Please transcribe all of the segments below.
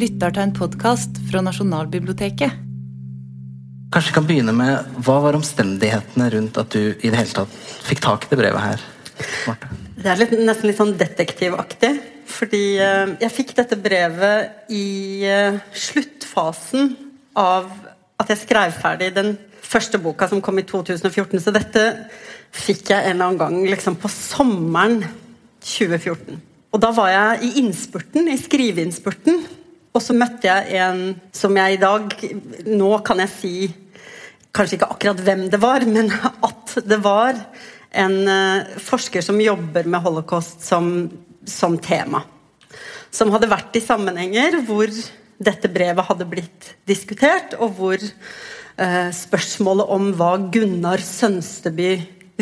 lytter til en podkast fra Nasjonalbiblioteket. Kanskje vi kan begynne med Hva var omstendighetene rundt at du i det hele tatt fikk tak i det brevet her? Martha? Det er litt, nesten litt sånn detektivaktig. Fordi eh, jeg fikk dette brevet i eh, sluttfasen av at jeg skrev ferdig den første boka som kom i 2014. Så dette fikk jeg en eller annen gang liksom på sommeren 2014. Og da var jeg i innspurten, i skriveinnspurten. Og så møtte jeg en som jeg i dag Nå kan jeg si kanskje ikke akkurat hvem det var, men at det var en uh, forsker som jobber med holocaust som, som, tema. Som hadde vært i sammenhenger hvor dette brevet hadde blitt diskutert, og hvor eh, spørsmålet om hva Gunnar Sønsteby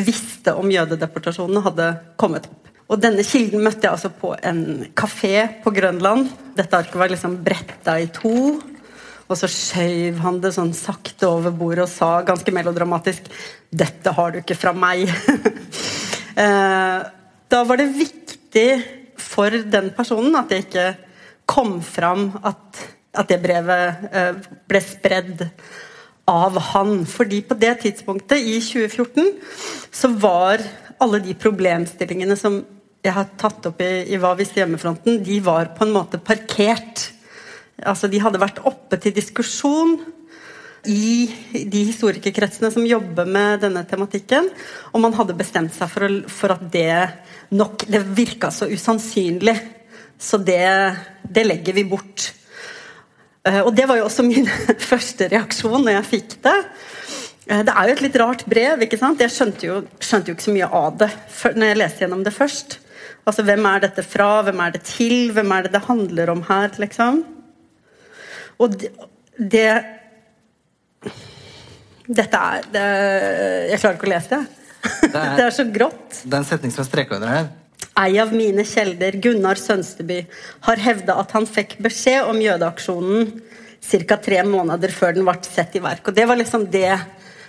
visste om jødedeportasjonen, hadde kommet opp. Og denne kilden møtte jeg altså på en kafé på Grønland. Dette arket var liksom bretta i to. Og så skjøv han det sånn sakte over bordet og sa ganske melodramatisk 'Dette har du ikke fra meg'. Eh, da var det viktig for den personen at det ikke kom fram at, at det brevet eh, ble spredd av han. Fordi på det tidspunktet, i 2014, så var alle de problemstillingene som jeg har tatt opp i, i Hva visste hjemmefronten, de var på en måte parkert. Altså, de hadde vært oppe til diskusjon i de historikerkretsene som jobber med denne tematikken. Og man hadde bestemt seg for, for at det nok Det virka så usannsynlig. Så det, det legger vi bort. Uh, og det var jo også min første reaksjon når jeg fikk det. Uh, det er jo et litt rart brev. ikke sant? Jeg skjønte jo, skjønte jo ikke så mye av det når jeg leste gjennom det først. Altså, Hvem er dette fra? Hvem er det til? Hvem er det det handler om her? liksom? Og det, det Dette er det, Jeg klarer ikke å lese det. Det er, det er så grått. Det er en setning som er streka under her. Ei av mine kjelder, Gunnar Sønsteby, har hevda at han fikk beskjed om jødeaksjonen ca. tre måneder før den ble sett i verk. Og det var liksom det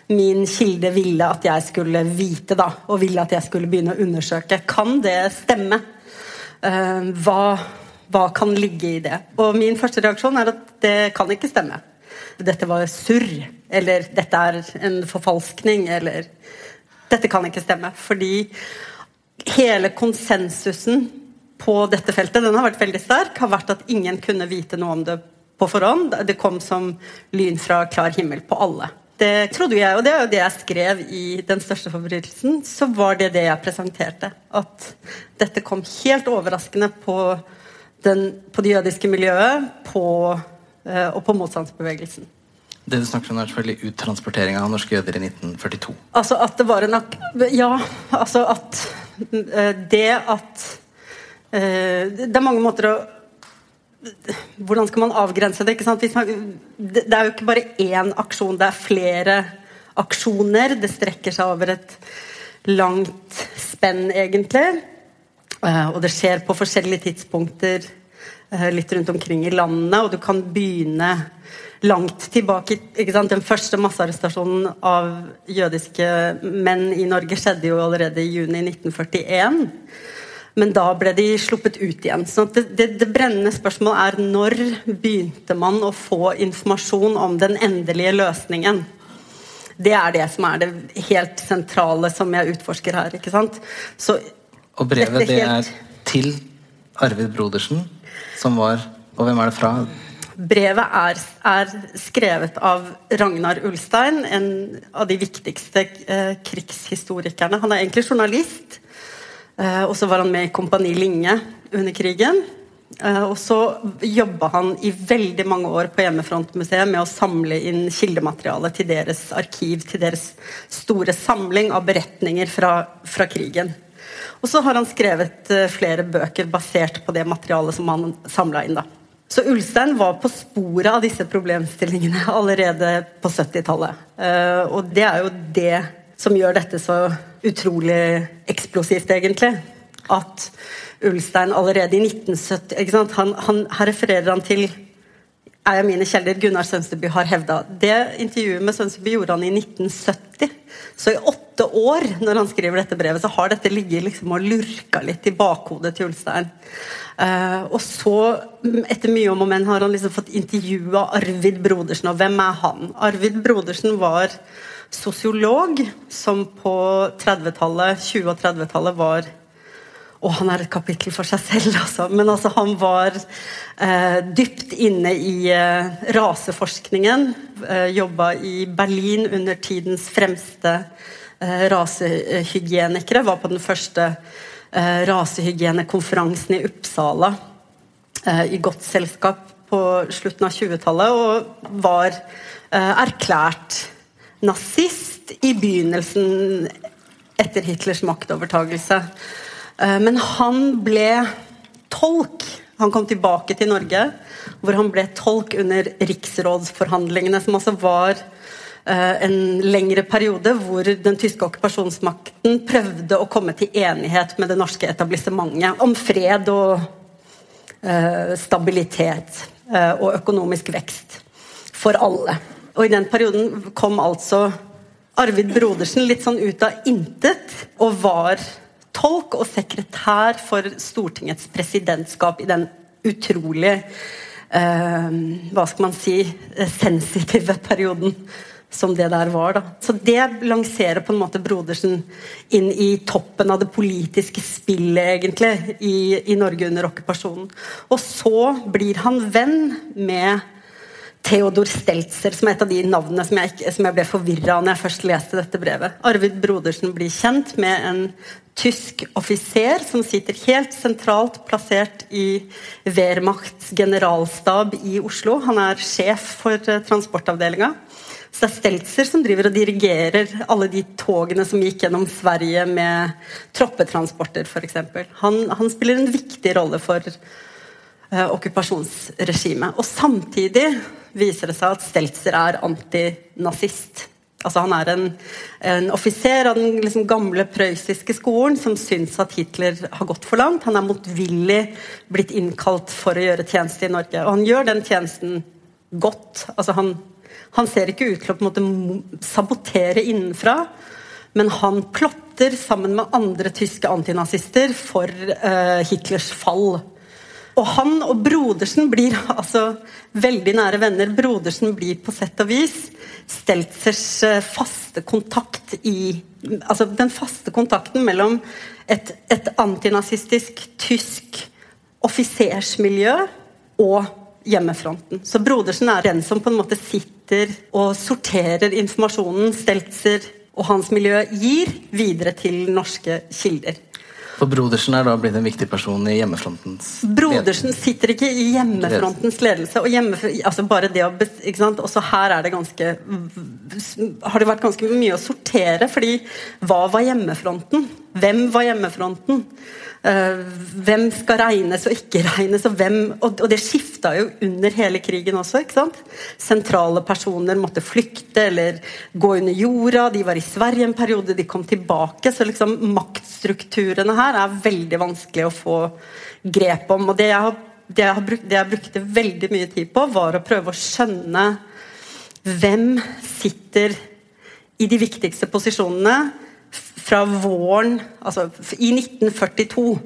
min kilde ville at jeg skulle vite, da, og ville at jeg skulle begynne å undersøke. Kan det stemme? Uh, hva, hva, kan ligge i det? Og min første reaksjon er at det kan ikke stemme. Dette var surr, eller dette er en forfalskning, eller Dette kan ikke stemme. Fordi hele konsensusen på dette feltet den har vært veldig sterk, har vært at ingen kunne vite noe om det på forhånd. Det kom som lyn fra klar himmel på alle det trodde jeg, og det er jo det jeg skrev i 'Den største forbrytelsen', så var det det jeg presenterte. At dette kom helt overraskende på, den, på det jødiske miljøet på, uh, og på motstandsbevegelsen. Det du snakker om, er selvfølgelig uttransportering av norske jøder i 1942. Altså at det var en Ja, altså at uh, Det at Det er mange måter å hvordan skal man avgrense det? Man, det er jo ikke bare én aksjon, det er flere aksjoner. Det strekker seg over et langt spenn, egentlig. Eh, og det skjer på forskjellige tidspunkter eh, litt rundt omkring i landet, og du kan begynne langt tilbake. Den første massearrestasjonen av jødiske menn i Norge skjedde jo allerede i juni 1941. Men da ble de sluppet ut igjen. Så det, det, det, brennende spørsmålet er når begynte man å få informasjon om den endelige løsningen? Det er det som er det helt sentrale som jeg utforsker her. ikke sant? Så, og brevet det helt... er til Arvid Brodersen, som var Og hvem er det fra? Brevet er, er, skrevet av Ragnar Ulstein, en av de viktigste eh, krigshistorikerne. Han er egentlig journalist. Eh, og så var han med i Kompani Linge under krigen. Eh, og så jobba han i veldig mange år på Hjemmefrontmuseet med å samle inn kildemateriale til deres arkiv, til deres store samling av beretninger fra, fra krigen. Og så har han skrevet uh, flere bøker basert på det materialet som han samla inn. da. Så Ulstein var på sporet av disse problemstillingene allerede på 70-tallet. Uh, og det er jo det som gjør dette så utrolig eksplosivt, egentlig. At Ulstein allerede i 1970 han, han, Her refererer han til er mine kjelder Gunnar Sønsteby har hevda. Det intervjuet med Sønsteby gjorde han i 1970. Så i åtte år når han skriver dette brevet, så har dette ligget liksom og lurka litt i bakhodet til Ulstein. Uh, og så, etter mye om og men, har han liksom fått intervjua Arvid Brodersen. Og hvem er han? Arvid Brodersen var sosiolog som på 30-tallet, 20- og 30-tallet var og han er et kapittel for seg selv, altså. Men altså, han var eh, dypt inne i eh, raseforskningen. Eh, Jobba i Berlin under tidens fremste eh, rasehygienikere. Var på den første eh, rasehygienekonferansen i Uppsala eh, i godt selskap på slutten av 20-tallet, og var eh, erklært nazist i begynnelsen etter Hitlers maktovertagelse. Eh, men han ble tolk. Han kom tilbake til Norge, hvor han ble tolk under riksrådsforhandlingene, som altså var eh, en lengre periode hvor den tyske okkupasjonsmakten prøvde å komme til enighet med det norske etablissementet om fred og eh, stabilitet og økonomisk vekst for alle. Og i den perioden kom altså Arvid Brodersen litt sånn ut av intet og var tolk og sekretær for Stortingets presidentskap i den utrolig eh, Hva skal man si sensitive perioden som det der var. Da. Så det lanserer på en måte Brodersen inn i toppen av det politiske spillet, egentlig, i, i Norge under okkupasjonen. Og så blir han venn med Theodor Steltzer, som er et av de navnene som jeg, som jeg ble forvirra av når jeg først leste dette brevet. Arvid Brodersen blir kjent med en tysk offiser som sitter helt sentralt plassert i Wehrmachts generalstab i Oslo. Han er sjef for uh, transportavdelinga. Så det er Steltzer som driver og dirigerer alle de togene som gikk gjennom Sverige med troppetransporter, f.eks. Han, han spiller en viktig rolle for eh, okkupasjonsregimet. Og samtidig viser det seg at Steltzer er antinazist. Altså Han er en, en offiser av den liksom gamle prøyssiske skolen som syns at Hitler har gått for langt. Han er motvillig blitt innkalt for å gjøre tjeneste i Norge. Og han gjør den tjenesten godt. Altså han, han ser ikke ut til å på en måte sabotere innenfra, men han plotter sammen med andre tyske antinazister for uh, Hitlers fall. Og han og Brodersen blir altså veldig nære venner. Brodersen blir på sett og vis Steltzers eh, faste kontakt i Altså den faste kontakten mellom et, et antinazistisk tysk offisersmiljø og hjemmefronten. Så Brodersen er den som på en måte sitter og sorterer informasjonen Steltzer og hans miljø gir, videre til norske kilder. For Brodersen er da blitt en viktig person i hjemmefrontens Brodersen sitter ikke i hjemmefrontens ledelse. og hjemmef altså bare det å, ikke sant? Også her er det ganske har det vært ganske mye å sortere. fordi hva var hjemmefronten? Hvem var hjemmefronten? Uh, hvem skal regnes og ikke regnes, og, hvem, og, det skifta jo under hele krigen også. ikke sant? Sentrale personer måtte flykte eller gå under jorda. De var i Sverige en periode, de kom tilbake. Så liksom maktstrukturene her er veldig vanskelig å få grep om. og det jeg, det jeg, bruk, det jeg brukte veldig mye tid på, var å prøve å skjønne hvem sitter i de viktigste posisjonene fra våren Altså i 1942,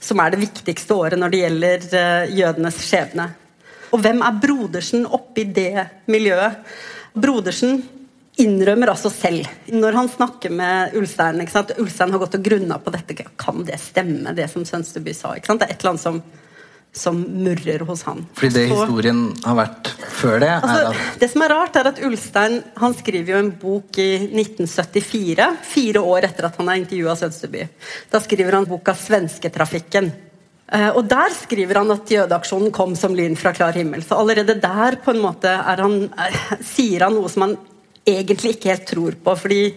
som er det viktigste året når det gjelder uh, jødenes skjebne. Og hvem er Brodersen oppi det miljøet? Brodersen innrømmer altså selv, når han snakker med Ulstein Ulstein har gått og grunna på dette. Kan det stemme, det som Sønsteby sa? Det er et eller annet som som murrer hos han. Fordi det historien har vært før det? Altså, det som er rart, er at Ulstein han skriver jo en bok i 1974, fire år etter at han har intervjua Sønsteby. Da skriver han boka 'Svensketrafikken'. Uh, og Der skriver han at jødeaksjonen kom som lyn fra klar himmel. Så allerede der på en måte han, uh, sier han noe som han egentlig ikke helt tror på. fordi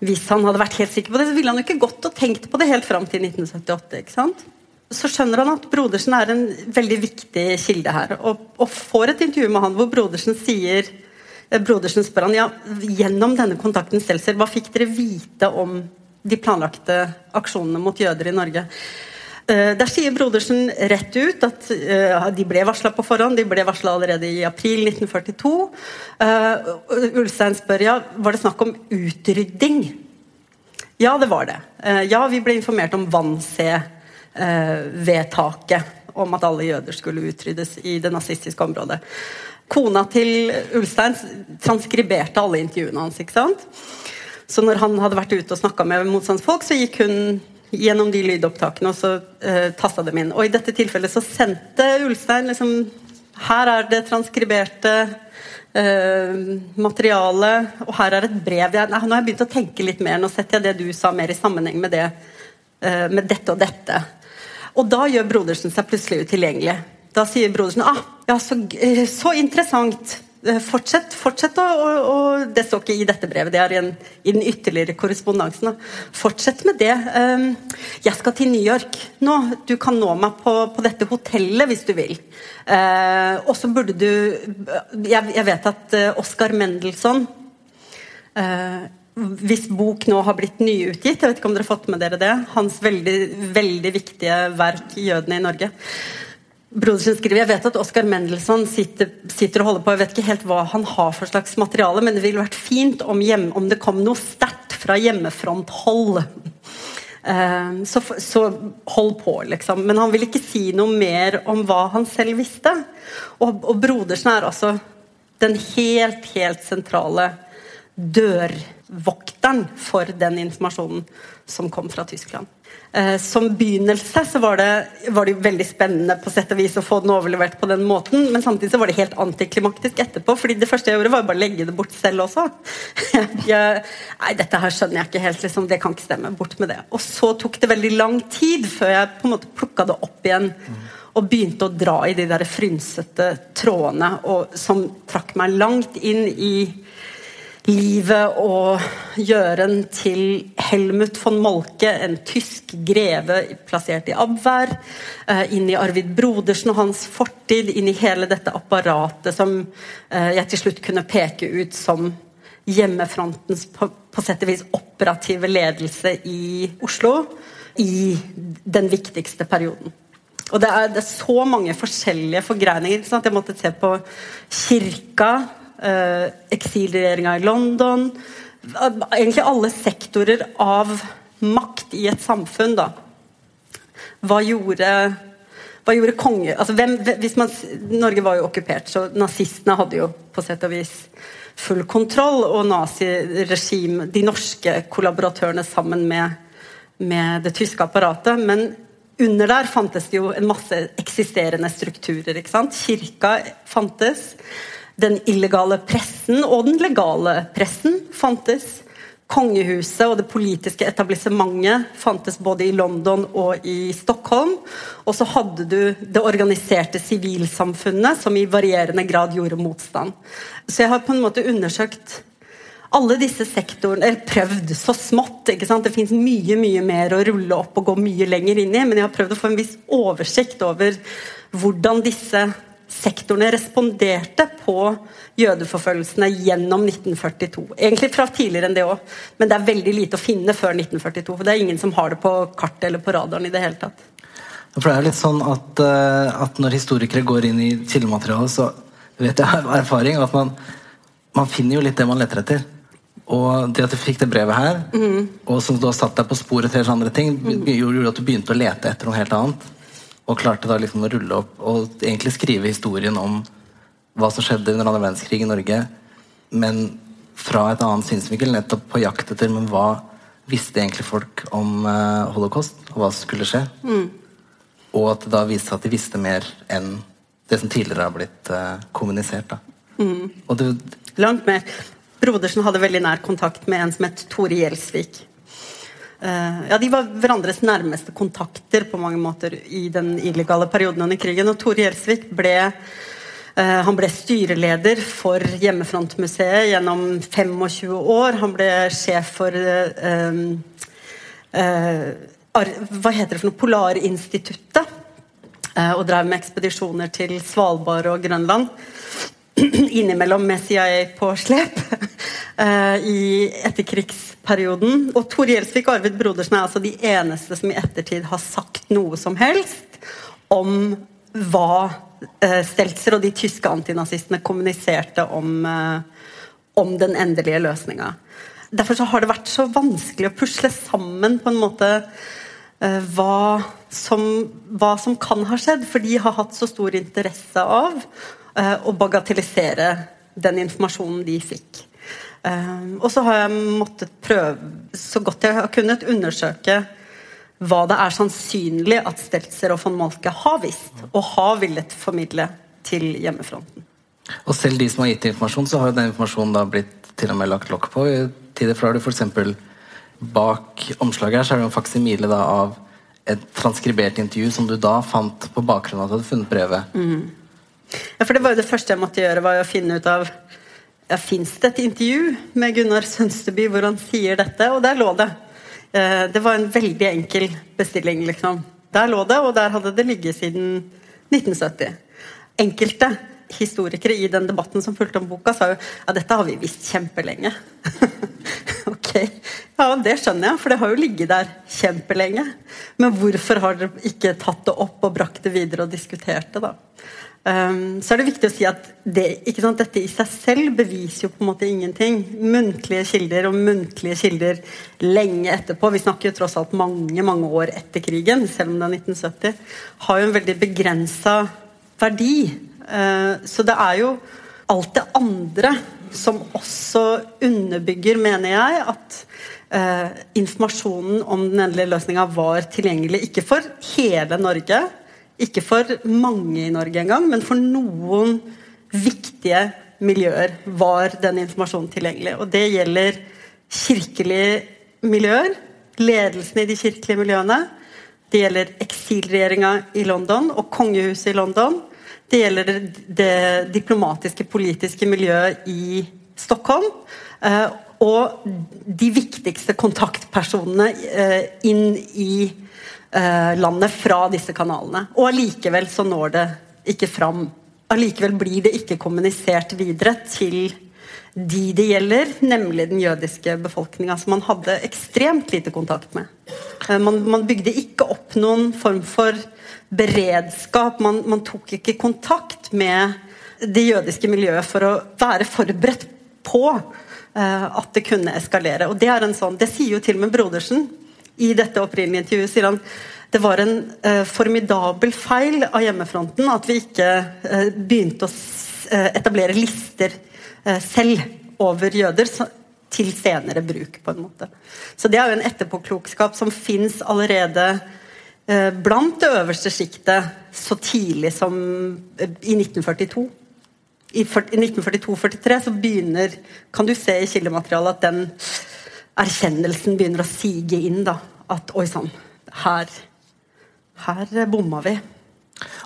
hvis han hadde vært helt sikker på det, så ville han jo ikke gått og tenkt på det helt fram til 1978. ikke sant? Så skjønner han at Brodersen er en veldig viktig kilde her. Og, og får et intervju med han hvor Brodersen sier eh, Brodersen spør han ja, gjennom denne kontakten Stelzer, hva fikk dere vite om de planlagte aksjonene mot jøder i Norge? Eh, der sier Brodersen rett ut at uh, de ble varsla på forhånd. De ble varsla allerede i april 1942. Uh, Ulstein spør ja, var det snakk om utrydding. Ja, det var det. Ja, vi ble informert om Wannsee-vedtaket om at alle jøder skulle utryddes i det nazistiske området. Kona til Ulstein transkriberte alle intervjuene hans. ikke sant? Så når han hadde vært ute og snakka med motstandsfolk, så gikk hun gjennom de lydopptakene og så eh, tasta dem inn. Og i dette tilfellet så sendte Ulstein liksom Her er det transkriberte eh, materialet, og her er et brev. Jeg, nei, nå har jeg begynt å tenke litt mer. Nå setter jeg det du sa, mer i sammenheng med det. eh, med dette og dette. Og da gjør Brodersen seg plutselig utilgjengelig. Da sier Brodersen ah, ja, så, så interessant. Fortsett, fortsett å, å, Det står ikke i dette brevet, det er i, en, i den ytterligere korrespondansen. Fortsett med det. Um, jeg skal til New York nå. Du kan nå meg på, på dette hotellet hvis du vil. Uh, og så burde du Jeg, jeg vet at Oscar Mendelssohn hvis bok nå har blitt nyutgitt, jeg vet ikke om dere har fått med dere det, hans veldig, veldig viktige verk 'Jødene i Norge'. Brodersen skriver, Jeg vet at Oskar Mendelssohn sitter, sitter, og holder på, jeg vet ikke helt hva han har for slags materiale, men det ville vært fint om, hjem, om det kom noe sterkt fra hjemmefronthold. Uh, så, så, hold på, liksom. Men han vil ikke si noe mer om hva han selv visste. Og, og Brodersen er altså den helt, helt sentrale dørvokteren for den informasjonen som kom fra Tyskland. Eh, som begynnelse så var det, var det veldig spennende på sett og vis å få den overlevert på den måten, men samtidig så var det helt antiklimaktisk etterpå. fordi det første jeg gjorde, var bare å legge det bort selv også. Jeg, nei, dette her skjønner jeg ikke helt. Liksom, det kan ikke stemme. Bort med det. Og så tok det veldig lang tid før jeg på en måte plukka det opp igjen. Og begynte å dra i de der frynsete trådene og, som trakk meg langt inn i livet og Gjøren til Helmut von Molke, en tysk greve plassert i Abwehr. Eh, inn i Arvid Brodersen og hans fortid, inn i hele dette apparatet som eh, jeg til slutt kunne peke ut som hjemmefrontens på, på sett og vis operative ledelse i Oslo i den viktigste perioden. Og det er, det er så mange forskjellige forgreininger. Sånn at jeg måtte se på kirka, eksilregjeringa i London Egentlig alle sektorer av makt i et samfunn. da. Hva gjorde, hva gjorde konge... Altså, hvem, hvis man, Norge var jo okkupert, så nazistene hadde jo på sett og vis full kontroll. Og naziregime, de norske kollaboratørene sammen med, med det tyske apparatet. Men under der fantes det jo en masse eksisterende strukturer. Kirka fantes. Den illegale pressen og den legale pressen fantes. Kongehuset og det politiske etablissementet fantes både i London og i Stockholm. Og så hadde du det organiserte sivilsamfunnet, som i varierende grad gjorde motstand. Så jeg har på en måte undersøkt alle disse sektorene, eller prøvd så smått. ikke sant? Det fins mye mye mer å rulle opp og gå mye lenger inn i, men jeg har prøvd å få en viss oversikt over hvordan disse sektorene responderte på jødeforfølgelsene gjennom 1942. Egentlig fra tidligere enn det òg, men det er veldig lite å finne før 1942. for Det er ingen som har det på kartet eller på radaren i det hele tatt. For det er litt sånn at, eh, at Når historikere går inn i kildematerialet, så vet jeg av erfaring at man, man, finner jo litt det man leter etter. Og det at du fikk det brevet her, mm. og som du har satt deg på sporet til andre ting, mm. gjorde at du begynte å lete etter noe helt annet. Og klarte da liksom å rulle opp og egentlig skrive historien om hva som skjedde under andre verdenskrig i Norge, men fra et annet synsvinkel, nettopp på jakt etter men hva visste egentlig folk om uh, holocaust, og hva som skulle skje. Mm. Og at det da viste seg at de visste mer enn det som tidligere har blitt uh, kommunisert. Mm. Det, Langt mer. Brodersen hadde veldig nær kontakt med en som het Tore Gjelsvik. Uh, ja, De var hverandres nærmeste kontakter på mange måter i den illegale perioden under krigen. Og Tore Gjelsvik ble uh, han ble styreleder for Hjemmefrontmuseet gjennom 25 år. Han ble sjef for uh, Hva heter det for noe? Polarinstituttet. og drev med ekspedisjoner til Svalbard og Grønland. innimellom med CIA på slep uh, i etterkrigsperioden. Og Tor Gjelsvik og Arvid Brodersen er altså de eneste som i ettertid har sagt noe som helst om hva uh, Steltzer og de tyske antinazistene kommuniserte om, om den endelige løsninga. Derfor har det vært så vanskelig å pusle sammen på en måte eh, hva, som, hva, som, kan ha skjedd, for de har hatt så stor interesse av eh, å bagatellisere den informasjonen de fikk. Eh, og så har jeg måttet prøve så godt jeg har kunnet undersøke hva det er sannsynlig at Steltzer og von Moltke har visst og har villet formidle til hjemmefronten. Og selv de som har gitt informasjon, så har jo den informasjonen da blitt til og med lagt lokk på i tider. Da har du f.eks. bak omslaget her så er det en faksimile av et transkribert intervju som du da fant på bakgrunn av at du hadde funnet brevet. Mm. Ja, for det var jo det første jeg måtte gjøre, var å finne ut av ja, Fins det et intervju med Gunnar Sønsteby hvor han sier dette? Og der lå det. Eh, det var en veldig enkel bestilling, liksom. Der lå det, og der hadde det ligget siden 1970. Enkelte historikere i den debatten som fulgte om boka, sa jo ja, dette har vi visst kjempelenge. ok, ja det skjønner jeg, for det har jo ligget der kjempelenge. Men hvorfor har dere ikke tatt det opp og brakt det videre og diskutert det, da? Um, så er det viktig å si at det, sant, dette i seg selv beviser jo på en måte ingenting. Muntlige kilder og muntlige kilder lenge etterpå, vi snakker jo tross alt mange mange år etter krigen, selv om det er 1970, har jo en veldig begrensa verdi. Uh, så det er jo alt det andre som også underbygger, mener jeg, at uh, informasjonen om den endelige løsninga var tilgjengelig ikke for hele Norge, ikke for mange i Norge engang, men for noen viktige miljøer var den informasjonen tilgjengelig. Og det gjelder kirkelige miljøer, ledelsen i de kirkelige miljøene. Det gjelder eksilregjeringa i London og kongehuset i London. Det gjelder det, diplomatiske, politiske miljøet i Stockholm. Eh, og de viktigste kontaktpersonene eh, inn i landet fra disse kanalene. Og allikevel så når det ikke fram. Allikevel blir det ikke kommunisert videre til de det gjelder, nemlig den jødiske befolkninga, som man hadde ekstremt lite kontakt med. Man, man bygde ikke opp noen form for beredskap. Man, man, tok ikke kontakt med det jødiske miljøet for å være forberedt på uh, at det kunne eskalere. Og Det er en sånn, det sier jo til og med Brodersen i dette opprinnelige intervjuet. sier han det var en eh, formidabel feil av hjemmefronten at vi ikke eh, begynte å etablere lister selv over jøder til senere bruk, på en måte. Så det er jo en etterpåklokskap som fins allerede Eh, blant det øverste sjiktet så tidlig som eh, i 1942. I 1942-43 så begynner Kan du se i kildematerialet at den erkjennelsen begynner å sige inn. da, At oi sann, her, her bomma vi.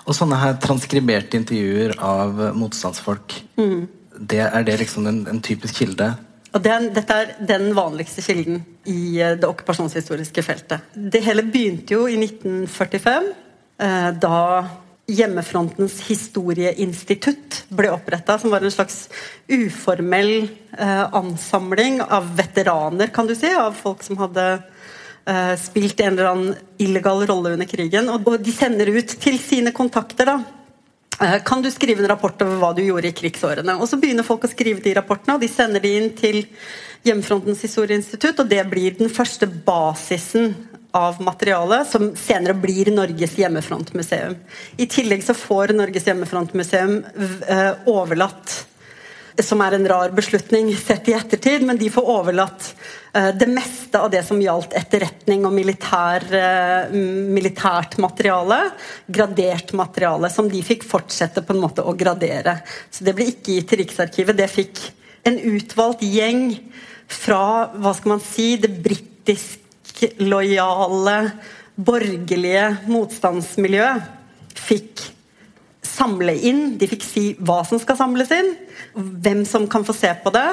Og sånne her transkriberte intervjuer av motstandsfolk, mm. det, er det liksom en, en typisk kilde og den, Dette er den vanligste kilden i eh, det okkupasjonshistoriske feltet. Det hele begynte jo i 1945, eh, da Hjemmefrontens historieinstitutt ble oppretta, som var en slags uformell eh, ansamling av veteraner, kan du si, av folk som hadde spilt en eller annen illegal rolle under krigen. Og de sender ut til sine kontakter da, Eh, kan du skrive en rapport over hva du gjorde i krigsårene? Og Så begynner folk å skrive de rapportene, og de sender de inn til Hjemmefrontens historieinstitutt. Og det blir den første basisen av materialet, som senere blir Norges hjemmefrontmuseum. I tillegg så får Norges hjemmefrontmuseum eh, overlatt som er en rar beslutning sett i ettertid, men de får overlatt uh, det meste av det som gjaldt etterretning og militær, uh, militært materiale, gradert materiale, som de fikk fortsette på en måte å gradere. Så det ble ikke gitt til Riksarkivet. Det fikk en utvalgt gjeng fra hva skal man si, det britisk-lojale, borgerlige motstandsmiljøet fikk samle inn. De fikk si hva som skal samles inn, hvem som kan få se på det,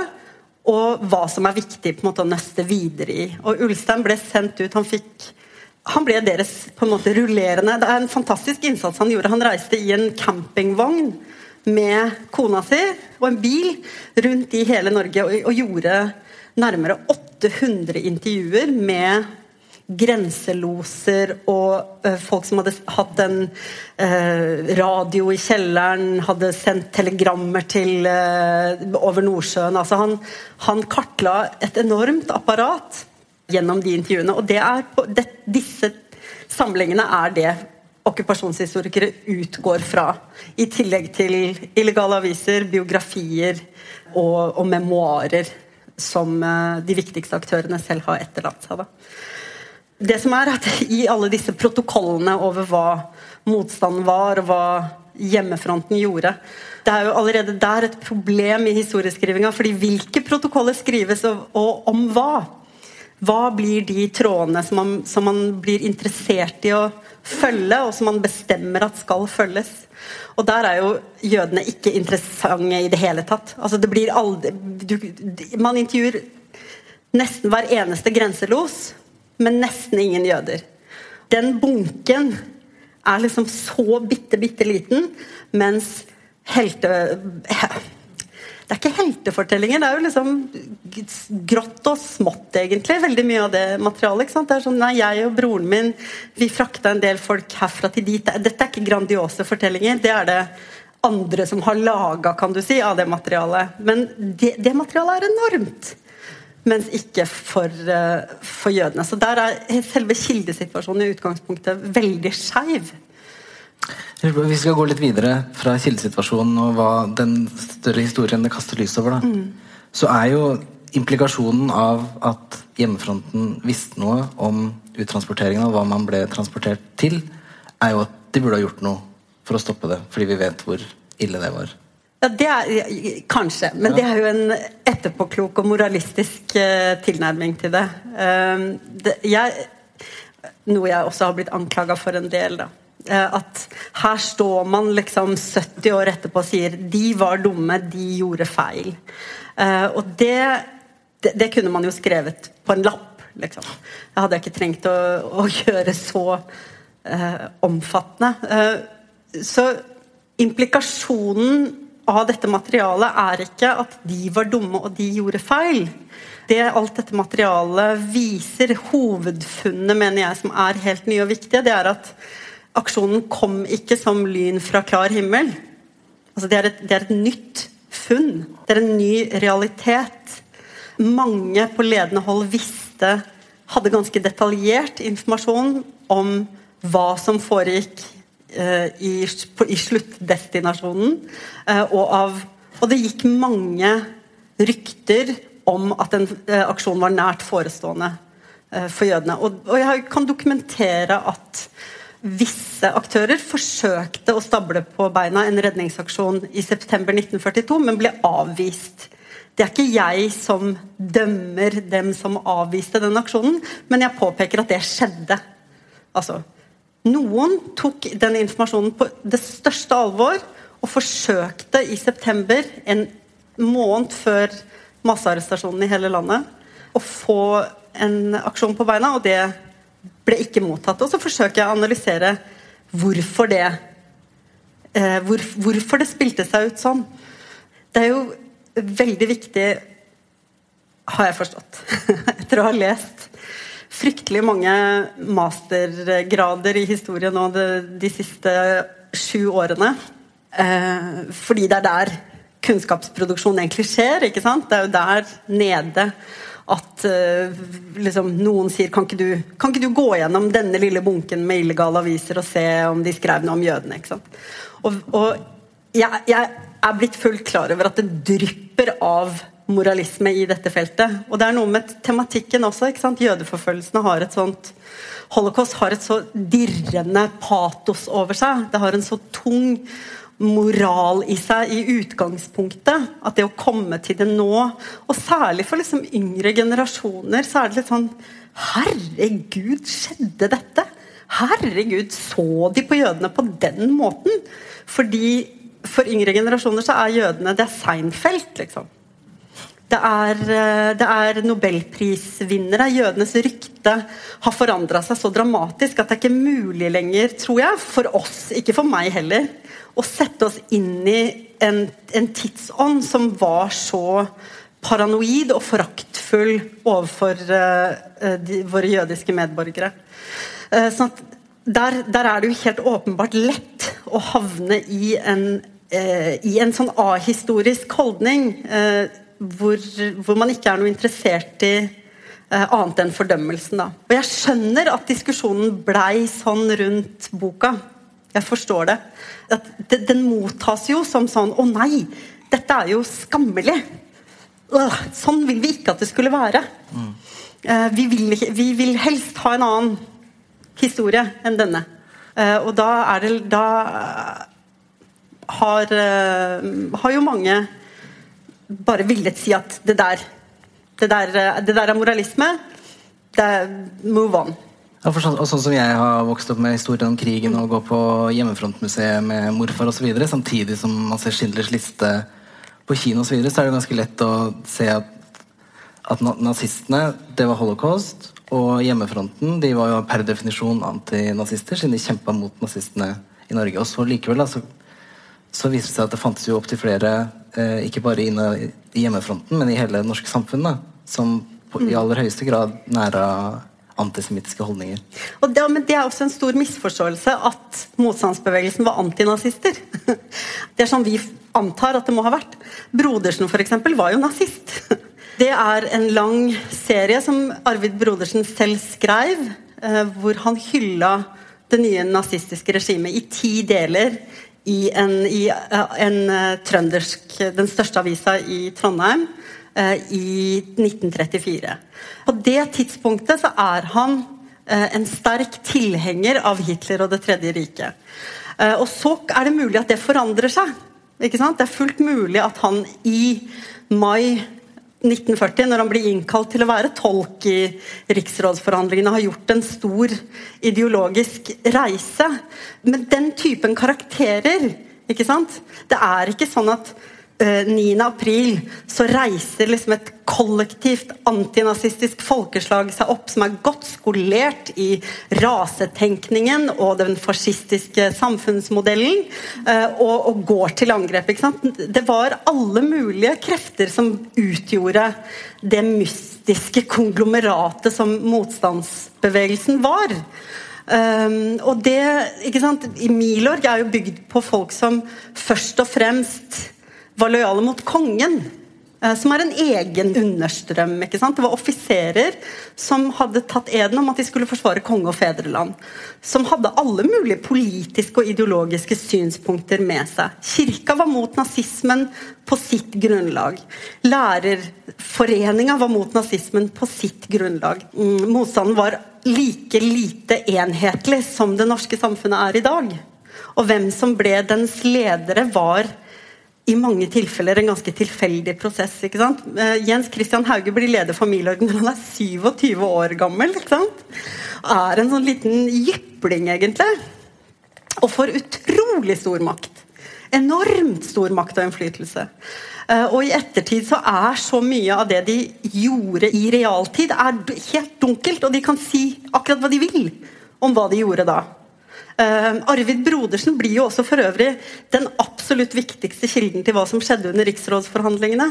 og hva som er viktig på en måte å nøste videre i. Og Ulstein ble sendt ut. Han, fikk, han ble deres på en måte rullerende Det er en fantastisk innsats han gjorde. Han reiste i en campingvogn med kona si og en bil rundt i hele Norge og, og gjorde nærmere 800 intervjuer med grenseloser og uh, folk som hadde hatt en uh, radio i kjelleren, hadde sendt telegrammer til uh, over Nordsjøen. Altså han, han, kartla et enormt apparat gjennom de intervjuene. Og det på, det, disse samlingene er det okkupasjonshistorikere utgår fra. I tillegg til illegale aviser, biografier og, og memoarer som de viktigste aktørene selv har etterlatt seg. Det som er at I alle disse protokollene over hva motstanden var, og hva hjemmefronten gjorde Det er jo allerede der et problem i historieskrivinga. fordi hvilke protokoller skrives, og, og om hva? Hva blir de trådene som man, som man, blir interessert i å følge, og som man bestemmer at skal følges? Og der er jo jødene ikke interessante i det hele tatt. Altså det blir aldri, du, Man intervjuer nesten hver eneste grenselos men nesten ingen jøder. Den bunken er liksom så bitte, bitte liten, mens helte... Det er ikke heltefortellinger, det er jo liksom grått og smått, egentlig. Veldig mye av det materialet. ikke sant? Det er sånn, nei, Jeg og broren min vi frakta en del folk herfra til dit. Dette er ikke grandiose fortellinger. Det er det andre som har laga, kan du si, av det materialet. Men det, det materialet er enormt mens ikke for, eh, for, jødene. Så der er selve kildesituasjonen i utgangspunktet veldig skeiv. Vi skal gå litt videre fra kildesituasjonen og hva den større historien det kaster lys over. Mm. Så er jo implikasjonen av at hjemmefronten visste noe om uttransporteringen og hva man ble transportert til, er jo at de burde ha gjort noe for å stoppe det, fordi vi vet hvor ille det var. Ja, det er, Kanskje. Men ja. det er jo en etterpåklok og moralistisk uh, tilnærming til det. Um, det jeg, noe jeg også har blitt anklaga for en del. da. Uh, at her står man liksom 70 år etterpå og sier 'de var dumme, de gjorde feil'. Eh, og det, det, kunne man jo skrevet på en lapp. liksom. Det hadde jeg ikke trengt å, å gjøre så omfattende. så implikasjonen av dette materialet er ikke at de var dumme og de gjorde feil. Det alt dette materialet viser, hovedfunnet mener jeg som er helt nye og viktige, det er at aksjonen kom ikke som lyn fra klar himmel. Altså det, er et, det er et nytt funn. Det er en ny realitet. Mange på ledende hold visste, hadde ganske detaljert informasjon om hva som foregikk Eh, i, i sluttdestinasjonen. Eh, og, av, og det gikk mange rykter om at en eh, aksjon var nært forestående for jødene. Og, og, jeg kan dokumentere at visse aktører forsøkte å stable på beina en redningsaksjon i september 1942, men ble avvist. Det er ikke jeg som dømmer dem som avviste den aksjonen, men jeg påpeker at det skjedde. Altså, noen tok den informasjonen på det største alvor og forsøkte i september, en måned før massearrestasjonen i hele landet, å få en aksjon på beina, og det ble ikke mottatt. Og så forsøker jeg å analysere hvorfor det eh, hvor, Hvorfor det spilte seg ut sånn. Det er jo veldig viktig, har jeg forstått, etter å ha lest fryktelig mange mastergrader i historie nå de, de siste sju årene. Eh, fordi det er der kunnskapsproduksjon egentlig skjer. ikke sant? Det er jo der nede at uh, liksom, noen sier kan ikke, du, kan ikke, du, gå gjennom denne lille bunken med illegale aviser og se om de skrev noe om jødene? ikke sant? Og, og jeg, jeg, er blitt fullt klar over at det drypper av moralisme i dette feltet. Og det er noe med tematikken også. ikke sant? Jødeforfølgelsene har et sånt Holocaust har et så dirrende patos over seg. Det har en så tung moral i seg i utgangspunktet. At det å komme til det nå, og særlig for liksom yngre generasjoner, så er det litt sånn Herregud, skjedde dette? Herregud, så de på jødene på den måten? Fordi for yngre generasjoner så er jødene det er Seinfeld, liksom. Det er, eh, det er nobelprisvinnere. Jødenes rykte har forandra seg så dramatisk at det er ikke mulig lenger, tror jeg, for oss, ikke for meg heller, å sette oss inn i en, en tidsånd som var så paranoid og foraktfull overfor uh, de, våre jødiske medborgere. Uh, sånn at der, der, er det jo helt åpenbart lett å havne i en, uh, i en sånn ahistorisk holdning hvor, hvor, man ikke er noe interessert i annet enn fordømmelsen. Da. Og jeg skjønner at diskusjonen blei sånn rundt boka. Jeg forstår det. At den mottas jo som sånn Å nei, dette er jo skammelig. Øh, sånn vil vi ikke at det skulle være. Mm. Vi, vil, vi, vil, helst ha en annen historie enn denne. Eh, og da er det Da har, eh, har jo mange bare villet si at det der det der, det der er moralisme. Det er move on. Ja, sånn, og sånn som jeg har vokst opp med historien om krigen og gå på Hjemmefrontmuseet med morfar osv., samtidig som man ser Schindlers liste på kino osv., så, videre, så er det ganske lett å se at, at nazistene, det var holocaust. Og hjemmefronten de var jo per definisjon antinazister, siden de kjempa mot nazistene i Norge. Og så likevel da, så, så viste det seg at det fantes jo opptil flere, ikke bare inne i hjemmefronten, men i hele det norske samfunnet, som på, i aller høyeste grad næra antisemittiske holdninger. Og det, men det er også en stor misforståelse at motstandsbevegelsen var antinazister. Det er sånn vi antar at det må ha vært. Brodersen eksempel, var jo nazist. Det er en lang serie som Arvid Brodersen selv skrev, eh, hvor han hylla det nye nazistiske regimet i ti deler i en, i eh, en eh, trøndersk Den største avisa i Trondheim i 1934. På det tidspunktet så er han en sterk tilhenger av Hitler og Det tredje riket. Og så er det mulig at det forandrer seg. Det er fullt mulig at han i mai 1940, når han blir innkalt til å være tolk i riksrådsforhandlingene, har gjort en stor ideologisk reise. Men den typen karakterer ikke sant? Det er ikke sånn at 9. Eh, april så reiser liksom et kollektivt antinazistisk folkeslag seg opp som er godt skolert i rasetenkningen og den fascistiske samfunnsmodellen, eh, og, og går til angrep. Det var alle mulige krefter som utgjorde det mystiske konglomeratet som motstandsbevegelsen var. Um, og det, ikke sant, Milorg er jo bygd på folk som først og fremst var lojale mot kongen. Eh, som er en egen understrøm. ikke sant? Det var offiserer som hadde tatt eden om at de skulle forsvare konge og fedreland. Som hadde alle mulige politiske og ideologiske synspunkter med seg. Kirka var mot nazismen på sitt grunnlag. Lærerforeninga var mot nazismen på sitt grunnlag. Mm, motstanden var like lite enhetlig som det norske samfunnet er i dag. Og hvem som ble dens ledere, var i mange tilfeller en ganske tilfeldig prosess. ikke sant? Uh, Jens Christian Hauge blir leder for når han er 27 år gammel. ikke sant? Er en sånn liten jypling, egentlig. Og får utrolig stor makt. Enormt stor makt og innflytelse. Uh, og i ettertid så er så mye av det de gjorde i realtid, er helt dunkelt. Og de kan si akkurat hva de vil om hva de gjorde da. Uh, Arvid Brodersen blir jo også for øvrig den absolutt viktigste kilden til hva som skjedde under riksrådsforhandlingene.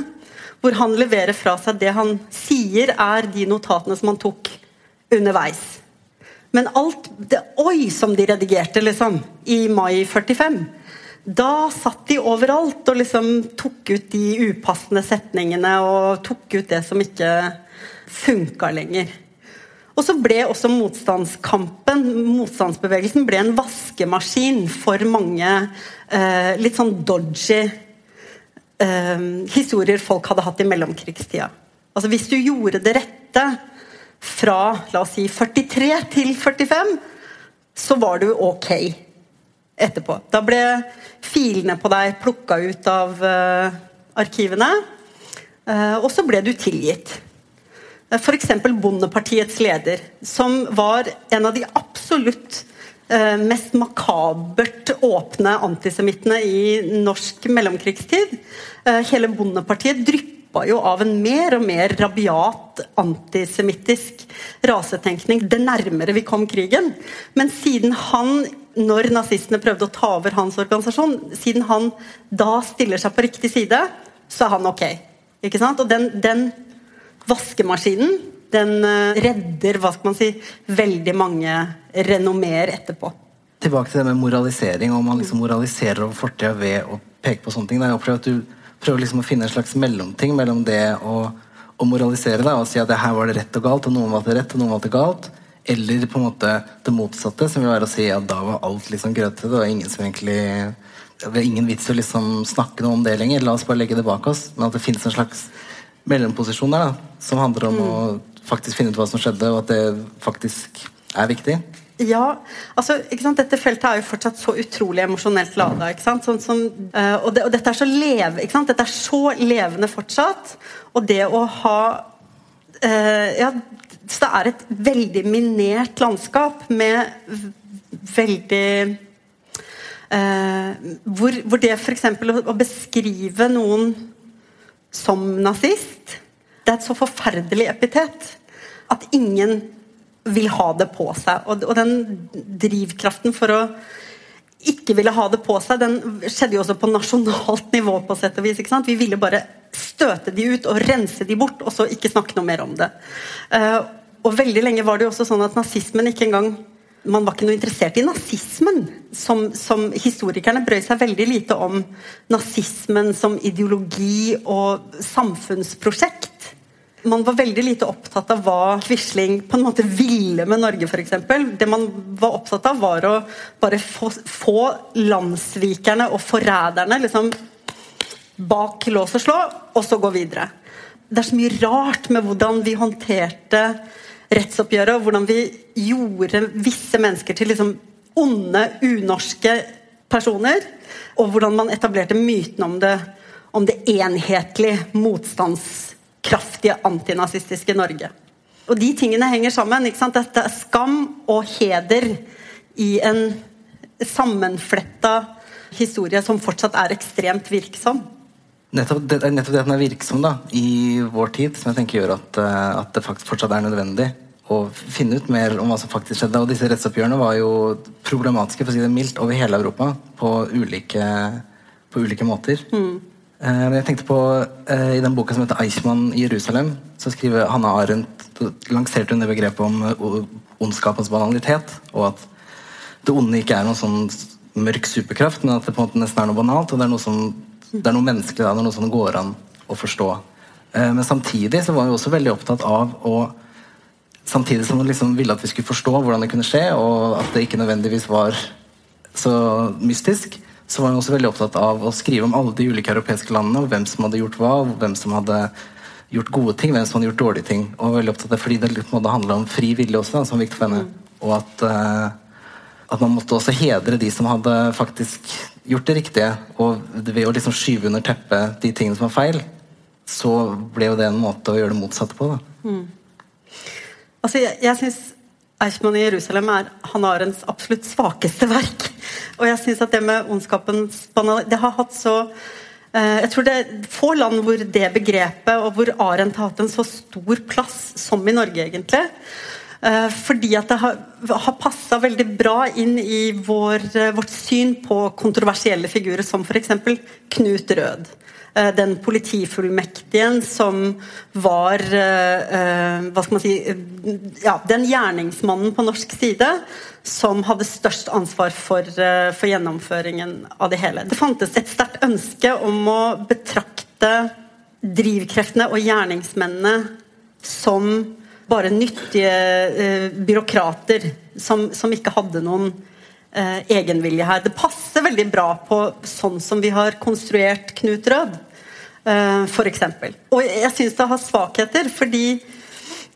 Hvor han leverer fra seg det han sier er de notatene som han tok underveis. Men alt det Oi, som de redigerte, liksom, i mai 45. Da satt de overalt og liksom tok ut de upassende setningene og tok ut det som ikke funka lenger. Og så ble også motstandskampen, motstandsbevegelsen, ble en vaskemaskin for mange eh, litt sånn dodgy eh, historier folk hadde hatt i mellomkrigstida. Altså Hvis du gjorde det rette fra la oss si 43 til 45, så var du ok etterpå. Da ble filene på deg plukka ut av eh, arkivene, eh, og så ble du tilgitt. F.eks. Bondepartiets leder, som var en av de absolutt eh, mest makabert åpne antisemittene i norsk mellomkrigstid. Eh, hele Bondepartiet dryppa jo av en mer og mer rabiat antisemittisk rasetenkning det nærmere vi kom krigen. Men siden han, når nazistene prøvde å ta over hans organisasjon, siden han da stiller seg på riktig side, så er han ok. Ikke sant? Og den, den vaskemaskinen den eh, redder hva skal man si, veldig mange renommeer etterpå. Tilbake til det med moralisering, om man liksom moraliserer over fortida ved å peke på sånne ting. Jeg opplever at du prøver liksom å finne en slags mellomting mellom det å, å moralisere deg og si at det her var det rett og galt, og noen valgte rett, og noen valgte galt. Eller på en måte det motsatte, som vil være å si at da var alt liksom grøtete. Det var ingen som egentlig det var ingen vits å liksom snakke noe om det lenger. La oss bare legge det bak oss. Men at det finnes en slags mellomposisjon der, da, som handler om mm. å faktisk finne ut hva som skjedde, og at det faktisk er viktig. Ja, altså, Dette feltet er jo fortsatt så utrolig emosjonelt lada. Sånn, sånn, og, det, og, dette er så leve, dette er så levende fortsatt. Og det å ha uh, ja, Så det er et veldig minert landskap med veldig uh, hvor, hvor, det f.eks. Å, å beskrive noen som nazist Det er et så forferdelig epitet at ingen vil ha det på seg. Og, og den drivkraften for å ikke ville ha det på seg, den skjedde jo også på nasjonalt nivå. på sett og vis, ikke sant? Vi ville bare støte de ut og rense de bort, og så ikke snakke noe mer om det. Uh, og veldig lenge var det jo også sånn at nazismen ikke engang man var ikke noe interessert i nazismen. Som, som Historikerne brød seg veldig lite om nazismen som ideologi og samfunnsprosjekt man var veldig lite opptatt av hva Quisling på en måte ville med Norge, f.eks. Det man var opptatt av, var å bare få, få landssvikerne og forræderne liksom, bak lås og slå, og så gå videre. Det er så mye rart med hvordan vi håndterte rettsoppgjøret, og hvordan vi gjorde visse mennesker til liksom onde, unorske personer. Og hvordan man etablerte myten om det, om det enhetlige motstandskraftige antinazistiske Norge. Og de tingene henger sammen. ikke sant? Dette er skam og heder i en sammenfletta historie som fortsatt er ekstremt virksom. Nettopp det, nettopp det at den er virksom da, i vår tid, som jeg tenker gjør at, eh, at det faktisk fortsatt er nødvendig å finne ut mer om hva som faktisk skjedde. Og disse rettsoppgjørene var jo problematiske for å si det mildt, over hele Europa på ulike, på ulike måter. Mm. Eh, jeg tenkte på eh, I den boka som heter 'Eichmann i Jerusalem', så skriver Hanna Arendt lanserte hun det begrepet om eh, ondskapens banalitet. Og at det onde ikke er noen sånn mørk superkraft, men at det på en måte nesten er noe banalt. Og det er noe, som, det er noe menneskelig, det er noe som går an å forstå. Men samtidig så var hun også veldig opptatt av å Samtidig som hun liksom ville at vi skulle forstå hvordan det kunne skje, og at det ikke nødvendigvis var så mystisk, så var hun også veldig opptatt av å skrive om alle de ulike europeiske landene, og hvem som hadde gjort hva, og hvem som hadde gjort gode ting, hvem som hadde gjort dårlige ting. Og veldig opptatt av det fordi det på en måte handla om fri vilje også, da, som var viktig for henne. Mm. Og at, uh, at, man måtte også hedre de som hadde faktisk gjort det riktige. Og ved å liksom skyve under teppet de tingene som var feil, så ble jo det en måte å gjøre det motsatte på. da. Mm. Altså, jeg, jeg synes Eichmann i Jerusalem er han har absolutt svakeste verk. Og jeg syns at det med ondskapens banalitet Det har hatt så eh, jeg tror det er få land hvor det begrepet og hvor Arendt har hatt en så stor plass som i Norge, egentlig. Eh, fordi at det har, har passa veldig bra inn i vår, eh, vårt syn på kontroversielle figurer som f.eks. Knut Rød. Eh, den politifullmektigen som var eh, eh, hva skal man si, ja, den gjerningsmannen på norsk side som hadde størst ansvar for, for gjennomføringen av det hele. Det fantes et sterkt ønske om å betrakte drivkreftene og gjerningsmennene som bare nyttige byråkrater som, som, ikke hadde noen eh, egenvilje her. Det passer veldig bra på sånn som vi har konstruert Knut Rød, eh, f.eks. Og jeg syns det har svakheter, fordi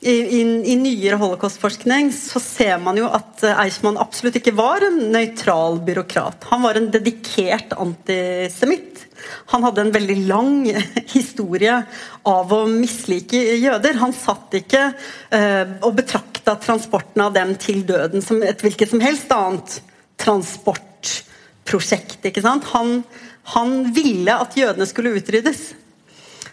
i, i, i nyere holocaustforskning så ser man jo at eh, Eichmann absolutt ikke var en nøytral byråkrat. Han var en dedikert antisemitt. Han hadde en veldig lang historie av å mislike jøder. Han satt ikke eh, og betrakta transporten av dem til døden som et hvilket som helst annet transportprosjekt. ikke sant? Han, han ville at jødene skulle utryddes.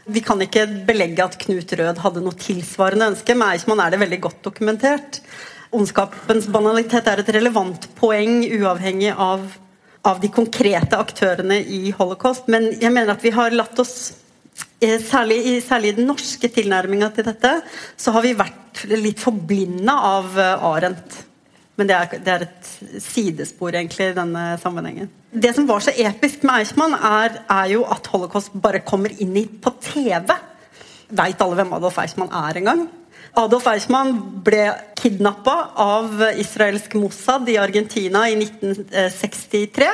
Vi kan ikke belegge at Knut Rød hadde noe tilsvarende ønske. men Eichmann er det veldig godt dokumentert. Ondskapens banalitet er et relevant poeng, uavhengig av, av de konkrete aktørene i holocaust. Men jeg mener at vi har latt oss eh, Særlig i, særlig i den norske tilnærminga til dette, så har vi vært litt forblinda av eh, Arendt. Men det er, det er, et sidespor egentlig i denne sammenhengen. Det som var så episk med Eichmann, er, er jo at holocaust bare kommer inn i på TV. Veit alle hvem Adolf Eichmann er engang? Adolf Eichmann ble kidnappa av israelsk Mossad i Argentina i 1963.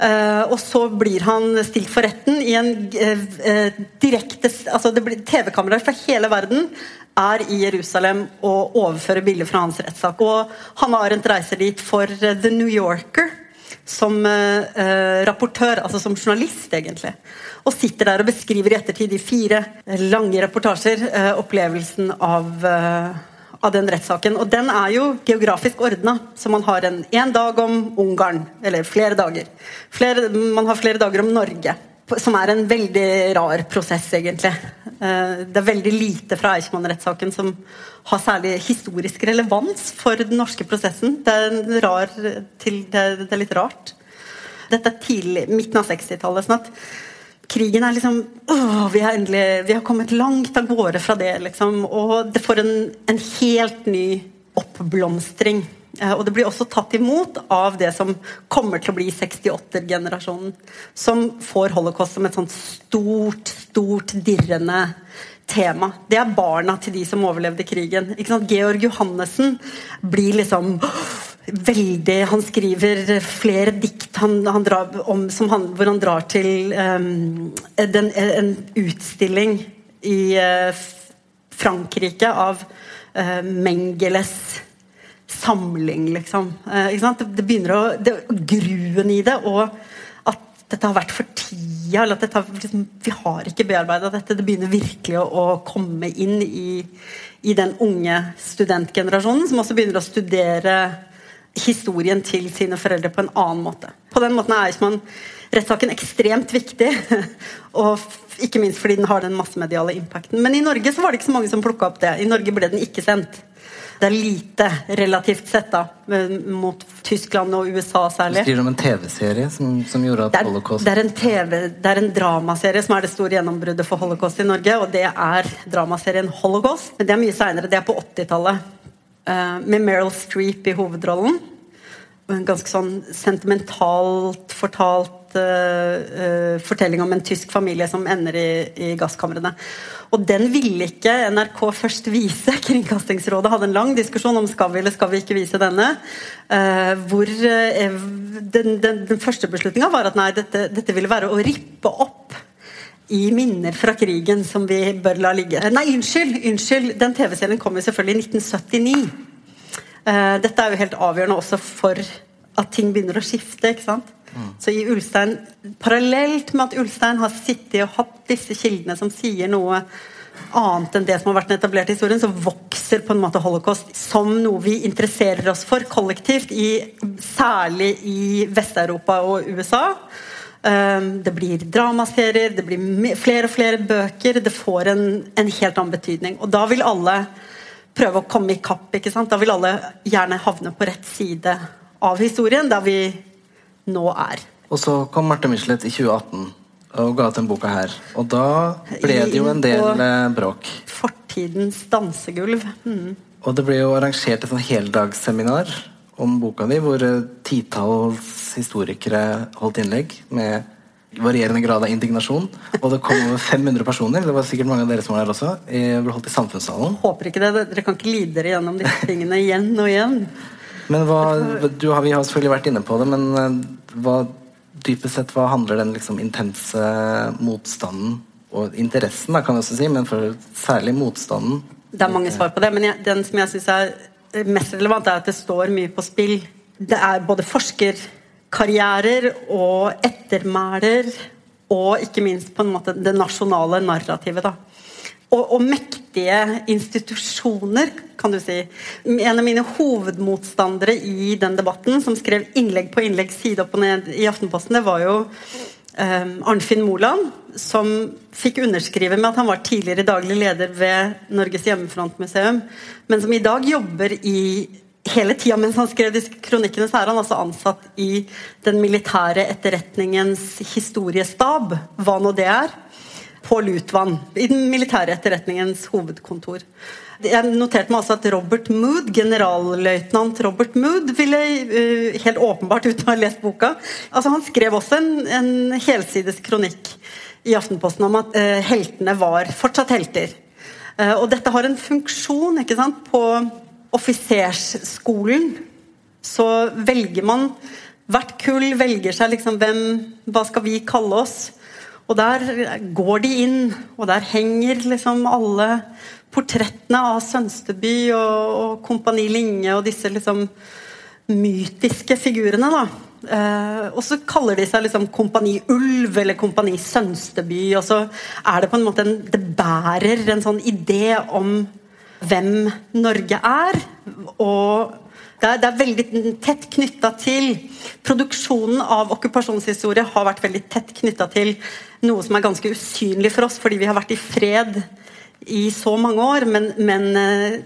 Uh, og så blir han stilt for retten i en uh, uh, direkte altså TV-kameraer fra hele verden er i Jerusalem og overfører bilder fra hans rettssak. Og Hanne Arendt reiser dit for The New Yorker som rapportør, altså som journalist, egentlig. Og sitter der og beskriver i ettertid i fire lange reportasjer opplevelsen av av den rettssaken. Og den er jo geografisk ordna, så man har en én dag om Ungarn. Eller flere dager. Flere, man har flere dager om Norge. Som er en veldig rar prosess, egentlig. Eh, det er veldig lite fra Eichmann-rettssaken som har særlig historisk relevans for den norske prosessen. Det er, rar, det er litt rart. Dette er tidlig, midten av 60-tallet. sånn at krigen er liksom åh, vi, har endelig, vi har kommet langt av gårde fra det, liksom. Og det får en, en helt ny oppblomstring. Eh, og det blir også tatt imot av det som kommer til å bli 68-generasjonen. Som får holocaust som et sånt stort, stort dirrende tema. Det er barna til de som overlevde krigen. Georg Johannessen blir liksom veldig Han skriver flere dikt han, han om, han, hvor han drar til um, den, en utstilling i uh, Frankrike av uh, Mengeles samling, liksom. Uh, det, det, begynner å det, Gruen i det, og at dette har vært for tida, eller at dette, liksom, vi har ikke bearbeida dette. Det begynner virkelig å, å komme inn i, i den unge studentgenerasjonen, som også begynner å studere historien til sine foreldre på en annen måte. På den måten er Eichmann-rettssaken ekstremt viktig. og ikke minst fordi den har den massemediale impacten. Men i Norge så var det ikke så mange som plukka opp det. I Norge ble den ikke sendt. Det er lite, relativt sett, da, mot Tyskland og USA særlig. Du skriver om en TV-serie som, som, gjorde at det er, holocaust Det er en TV, det er en dramaserie som er det store gjennombruddet for holocaust i Norge. Og det er dramaserien Holocaust. Men det er mye seinere. Det er på 80-tallet. Eh, med Meryl Streep i hovedrollen. En ganske sånn sentimentalt fortalt uh, uh, fortelling om en tysk familie som ender i, i gasskamrene. Og den ville ikke NRK først vise. Kringkastingsrådet hadde en lang diskusjon om skal vi eller skal vi ikke vise denne. Uh, hvor den, den, den, første beslutninga var at nei, dette, dette ville være å rippe opp i minner fra krigen som vi bør la ligge. Nei, unnskyld! unnskyld, Den TV-serien kom jo selvfølgelig i 1979. Uh, dette er jo helt avgjørende også for at ting begynner å skifte. ikke sant? Mm. Så i Ulstein, Parallelt med at Ulstein har sittet og hatt disse kildene som sier noe annet enn det som har vært etablert etablerte historien, så vokser på en måte holocaust som noe vi interesserer oss for kollektivt, i, særlig i Vest-Europa og USA. Ehm, det blir dramaserier, det blir flere og flere bøker. Det får en, en helt annen betydning. Og da vil alle prøve å komme i kapp. Da vil alle gjerne havne på rett side av historien, der vi nå er. Og så kom Marte Michelet i 2018 og ga ut den boka her. Og da ble det jo en del eh, bråk. Fortidens dansegulv. Mm. Og det ble jo arrangert et sånn heldagsseminar om boka di, hvor eh, titalls historikere holdt innlegg med varierende grad av indignasjon. Og det kom over 500 personer. Det var sikkert mange av dere som var der også. Ble holdt i samfunnssalen. Håper ikke det. Dere kan ikke lide dere gjennom disse tingene igjen og igjen. Men hva, har, Vi har selvfølgelig vært inne på det, men eh, hva, dypest sett hva handler den liksom intense motstanden og interessen, da, kan jeg også si, men for særlig motstanden Det er mange svar på det, men jeg, den som jeg syns er mest relevant, er at det står mye på spill. Det er både forskerkarrierer og ettermæler og ikke minst på en måte det nasjonale narrativet. da og, og, mektige institusjoner, kan du si. En av mine hovedmotstandere i den debatten, som skrev innlegg på innlegg side opp og ned i Aftenposten, det var jo eh, Arnfinn Moland, som fikk underskrive med at han var tidligere daglig leder ved Norges hjemmefrontmuseum, men som i dag jobber i hele tida mens han skrev disse kronikkene, så er han altså ansatt i den militære etterretningens historiestab, hva nå det er, på Lutvann. I den militære etterretningens hovedkontor. Jeg noterte meg også at Robert Mood, generalløytnant Robert Mood ville uh, helt åpenbart uten å ha lest boka altså Han skrev også en, en helsides kronikk i Aftenposten om at uh, heltene var fortsatt helter. Uh, og dette har en funksjon ikke sant, på offisersskolen så velger man Hvert kull velger seg liksom hvem Hva skal vi kalle oss? Og der går de inn, og der henger liksom alle portrettene av Sønsteby og, og Kompani Linge og disse liksom mytiske figurene. da. Eh, og så kaller de seg liksom Kompani Ulv eller Kompani Sønsteby. Og så er det på en måte en, Det bærer en sånn idé om hvem Norge er. Og det er, det er veldig tett knytta til Produksjonen av okkupasjonshistorie har vært veldig tett knytta til noe som er ganske usynlig for oss, fordi vi har vært i fred i så mange år. Men, men eh,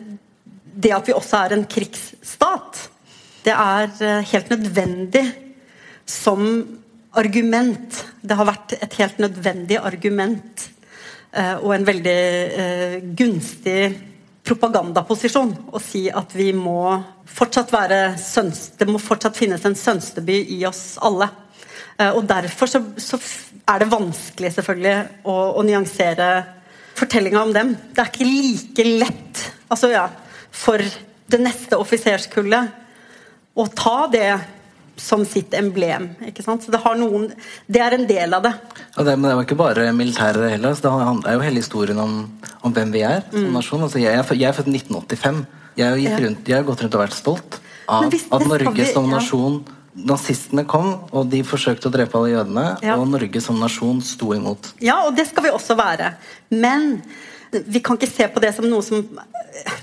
det at vi også er en krigsstat, det er eh, helt nødvendig som argument. Det har vært et helt nødvendig argument eh, og en veldig gunstig propagandaposisjon å si at vi må fortsatt være det må fortsatt finnes en Sønsteby i oss alle. Og Derfor så, så er det vanskelig selvfølgelig å, å nyansere fortellinga om dem. Det er ikke like lett altså ja, for det neste offiserskullet å ta det som sitt emblem. ikke sant? Så Det har noen, det er en del av det. Ja, det, men det var ikke bare militæret heller. Det er jo hele historien om, om hvem vi er som mm. nasjon. Altså, jeg, er, jeg er født i 1985. Jeg har, rundt, jeg har, gått rundt og vært stolt av at Norge vi, som nasjon ja. Nazistene kom, og de forsøkte å drepe alle jødene. Ja. Og Norge som nasjon sto imot. Ja, og det skal vi også være. Men vi kan ikke se på det som noe som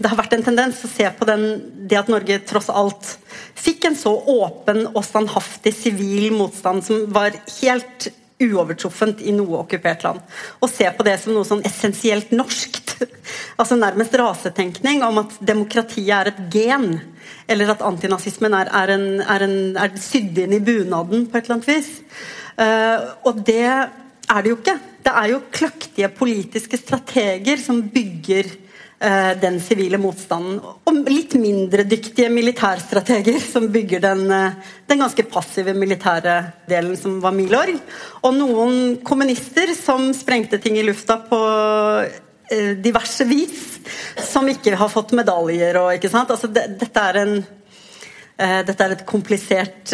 Det har vært en tendens å se på den, det at Norge tross alt fikk en så åpen og standhaftig sivil motstand som var helt uovertruffent i noe okkupert land. Og se på det som noe sånn essensielt norskt. altså Nærmest rasetenkning om at demokratiet er et gen. Eller at antinazismen er, er, en, er, en, er sydd inn i bunaden på et eller annet vis. Uh, og det er det jo ikke. Det er jo kløktige politiske strateger som bygger uh, den sivile motstanden. Og litt mindre dyktige militærstrateger som bygger den, uh, den ganske passive militære delen som var Milorg. Og noen kommunister som sprengte ting i lufta på diverse vis. Som ikke har fått medaljer og ikke sant. Altså, det, dette, er en, dette er et komplisert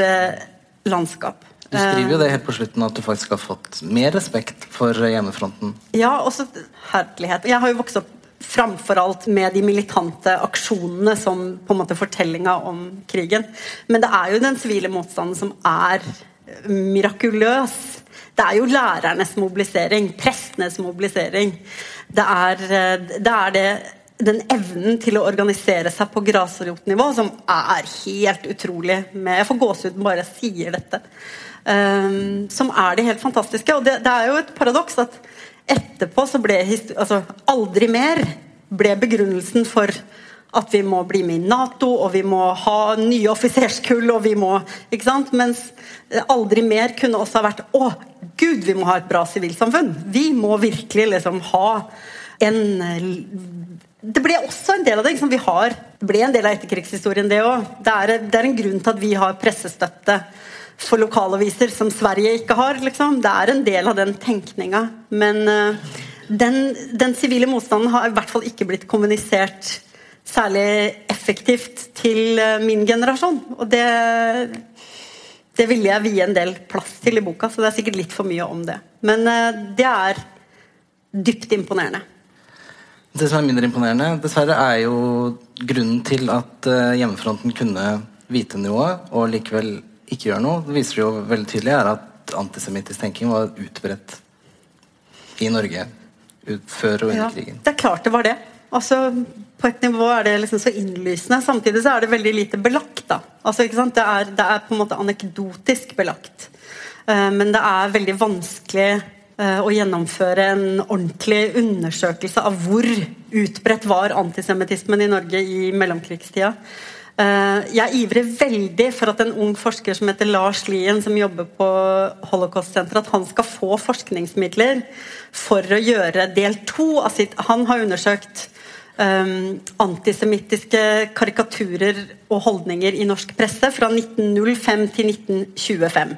landskap. Du skriver jo det helt på slutten at du faktisk har fått mer respekt for hjemmefronten. Ja, også herlighet. Jeg har jo vokst opp framfor alt med de militante aksjonene som på en måte fortellinga om krigen. Men det er jo den sivile motstanden som er mirakuløs. Det er jo lærernes mobilisering, prestenes mobilisering. Det er det, er det den evnen til å organisere seg på grasrotnivå som er helt utrolig. Med, jeg får gåsehud bare jeg sier dette. Um, som er det helt fantastiske. Og det, det, er jo et paradoks at etterpå så ble altså, aldri mer ble begrunnelsen for at vi må bli med i Nato, og vi må ha nye offiserskull, og vi må ikke sant? Mens aldri mer kunne også ha vært Å, gud, vi må ha et bra sivilsamfunn! Vi må virkelig liksom ha en det ble også en del av det. Liksom. Vi har, det ble en del av etterkrigshistorien, det òg. Det, det, er en grunn til at vi har pressestøtte for lokalaviser som Sverige ikke har. Liksom. Det er en del av den tenkninga. Men den, den sivile motstanden har i hvert fall ikke blitt kommunisert særlig effektivt til uh, min generasjon. Og det, det ville jeg vie en del plass til i boka, så det er sikkert litt for mye om det. Men uh, det er dypt imponerende. Det som er mindre imponerende, dessverre, er jo grunnen til at hjemmefronten kunne vite noe og likevel ikke gjøre noe, det viser jo veldig tydelig, er at antisemittisk tenking var utbredt i Norge før og under ja, krigen. Det er klart det var det. Altså, på et nivå er det liksom så innlysende. Samtidig så er det veldig lite belagt. Altså, det er, det, er, på en måte anekdotisk belagt. Eh, men det er veldig vanskelig eh, å gjennomføre en ordentlig undersøkelse av hvor utbredt var antisemittismen i Norge i mellomkrigstida. Uh, jeg ivrer veldig for at en ung forsker som heter Lars Lien, som jobber på Holocaust-senteret, at han skal få forskningsmidler for å gjøre del to av sitt Han har undersøkt um, antisemittiske karikaturer og holdninger i norsk presse fra 1905 til 1925.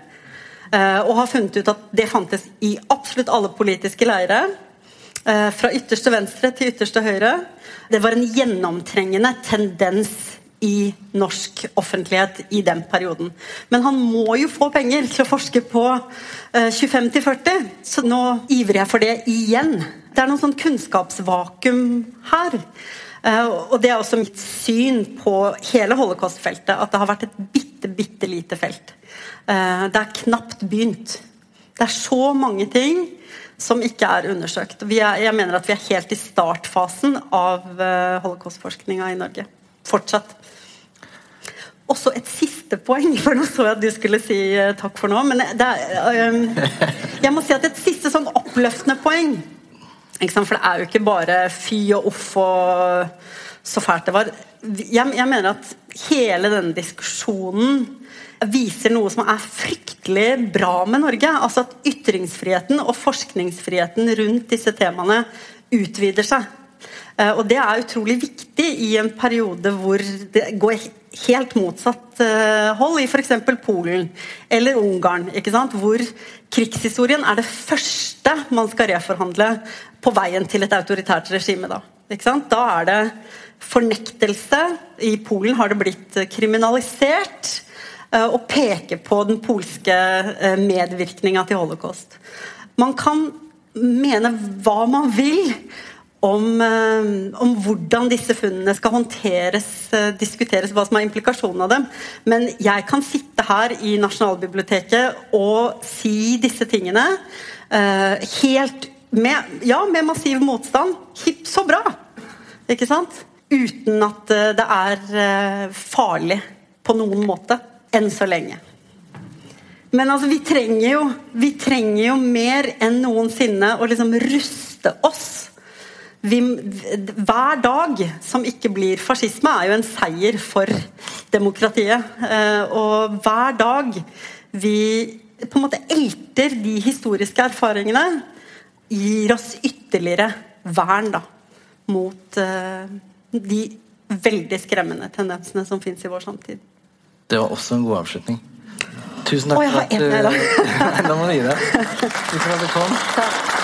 Uh, og har funnet ut at det fantes i absolutt alle politiske leire. Uh, fra ytterste venstre til ytterste høyre. Det var en gjennomtrengende tendens i norsk offentlighet i den perioden. Men han må jo få penger til å forske på uh, 25 40, så nå ivrer jeg for det igjen. Det er noe sånn kunnskapsvakuum her. Uh, og det er også mitt syn på hele holocaust-feltet, at det har vært et bitte, bitte lite felt. Uh, det er knapt begynt. Det er så mange ting som ikke er undersøkt. Er, jeg mener at vi er helt i startfasen av holocaust-forskninga i Norge. Fortsatt. Også et siste poeng, for nå så jeg at du skulle si uh, takk for nå. Men er, um, jeg må si at et siste sånn oppløftende poeng For det er jo ikke bare fy og uff og så fælt det var. Jeg, jeg mener at hele denne diskusjonen viser noe som er fryktelig bra med Norge. Altså at ytringsfriheten og forskningsfriheten rundt disse temaene utvider seg. Eh, og det er utrolig viktig i en periode hvor det går helt motsatt eh, hold, i f.eks. Polen eller Ungarn. Hvor krigshistorien er det første man skal reforhandle på veien til et autoritært regime. Da, da er det fornektelse. I Polen har det blitt kriminalisert eh, å peke på den polske medvirkninga til holocaust. Man kan mene hva man vil om, eh, om, hvordan disse funnene skal håndteres, eh, diskuteres, hva som er implikasjonen av dem. Men jeg kan sitte her i Nasjonalbiblioteket og si disse tingene uh, helt med, ja, med massiv motstand. Hipp så bra! Ikke sant? Uten at det er farlig på noen måte. Enn så lenge. Men altså, vi trenger jo, vi trenger jo mer enn noensinne å liksom ruste oss vi, hver dag som ikke blir fascisme, er jo en seier for demokratiet. Eh, og hver dag vi på en måte elter de historiske erfaringene, gir oss ytterligere vern da, mot uh, de veldig skremmende tendensene som fins i vår samtid. Det var også en god avslutning. Tusen takk for at du Nå må du gi deg. Tusen takk for at du kom. Takk.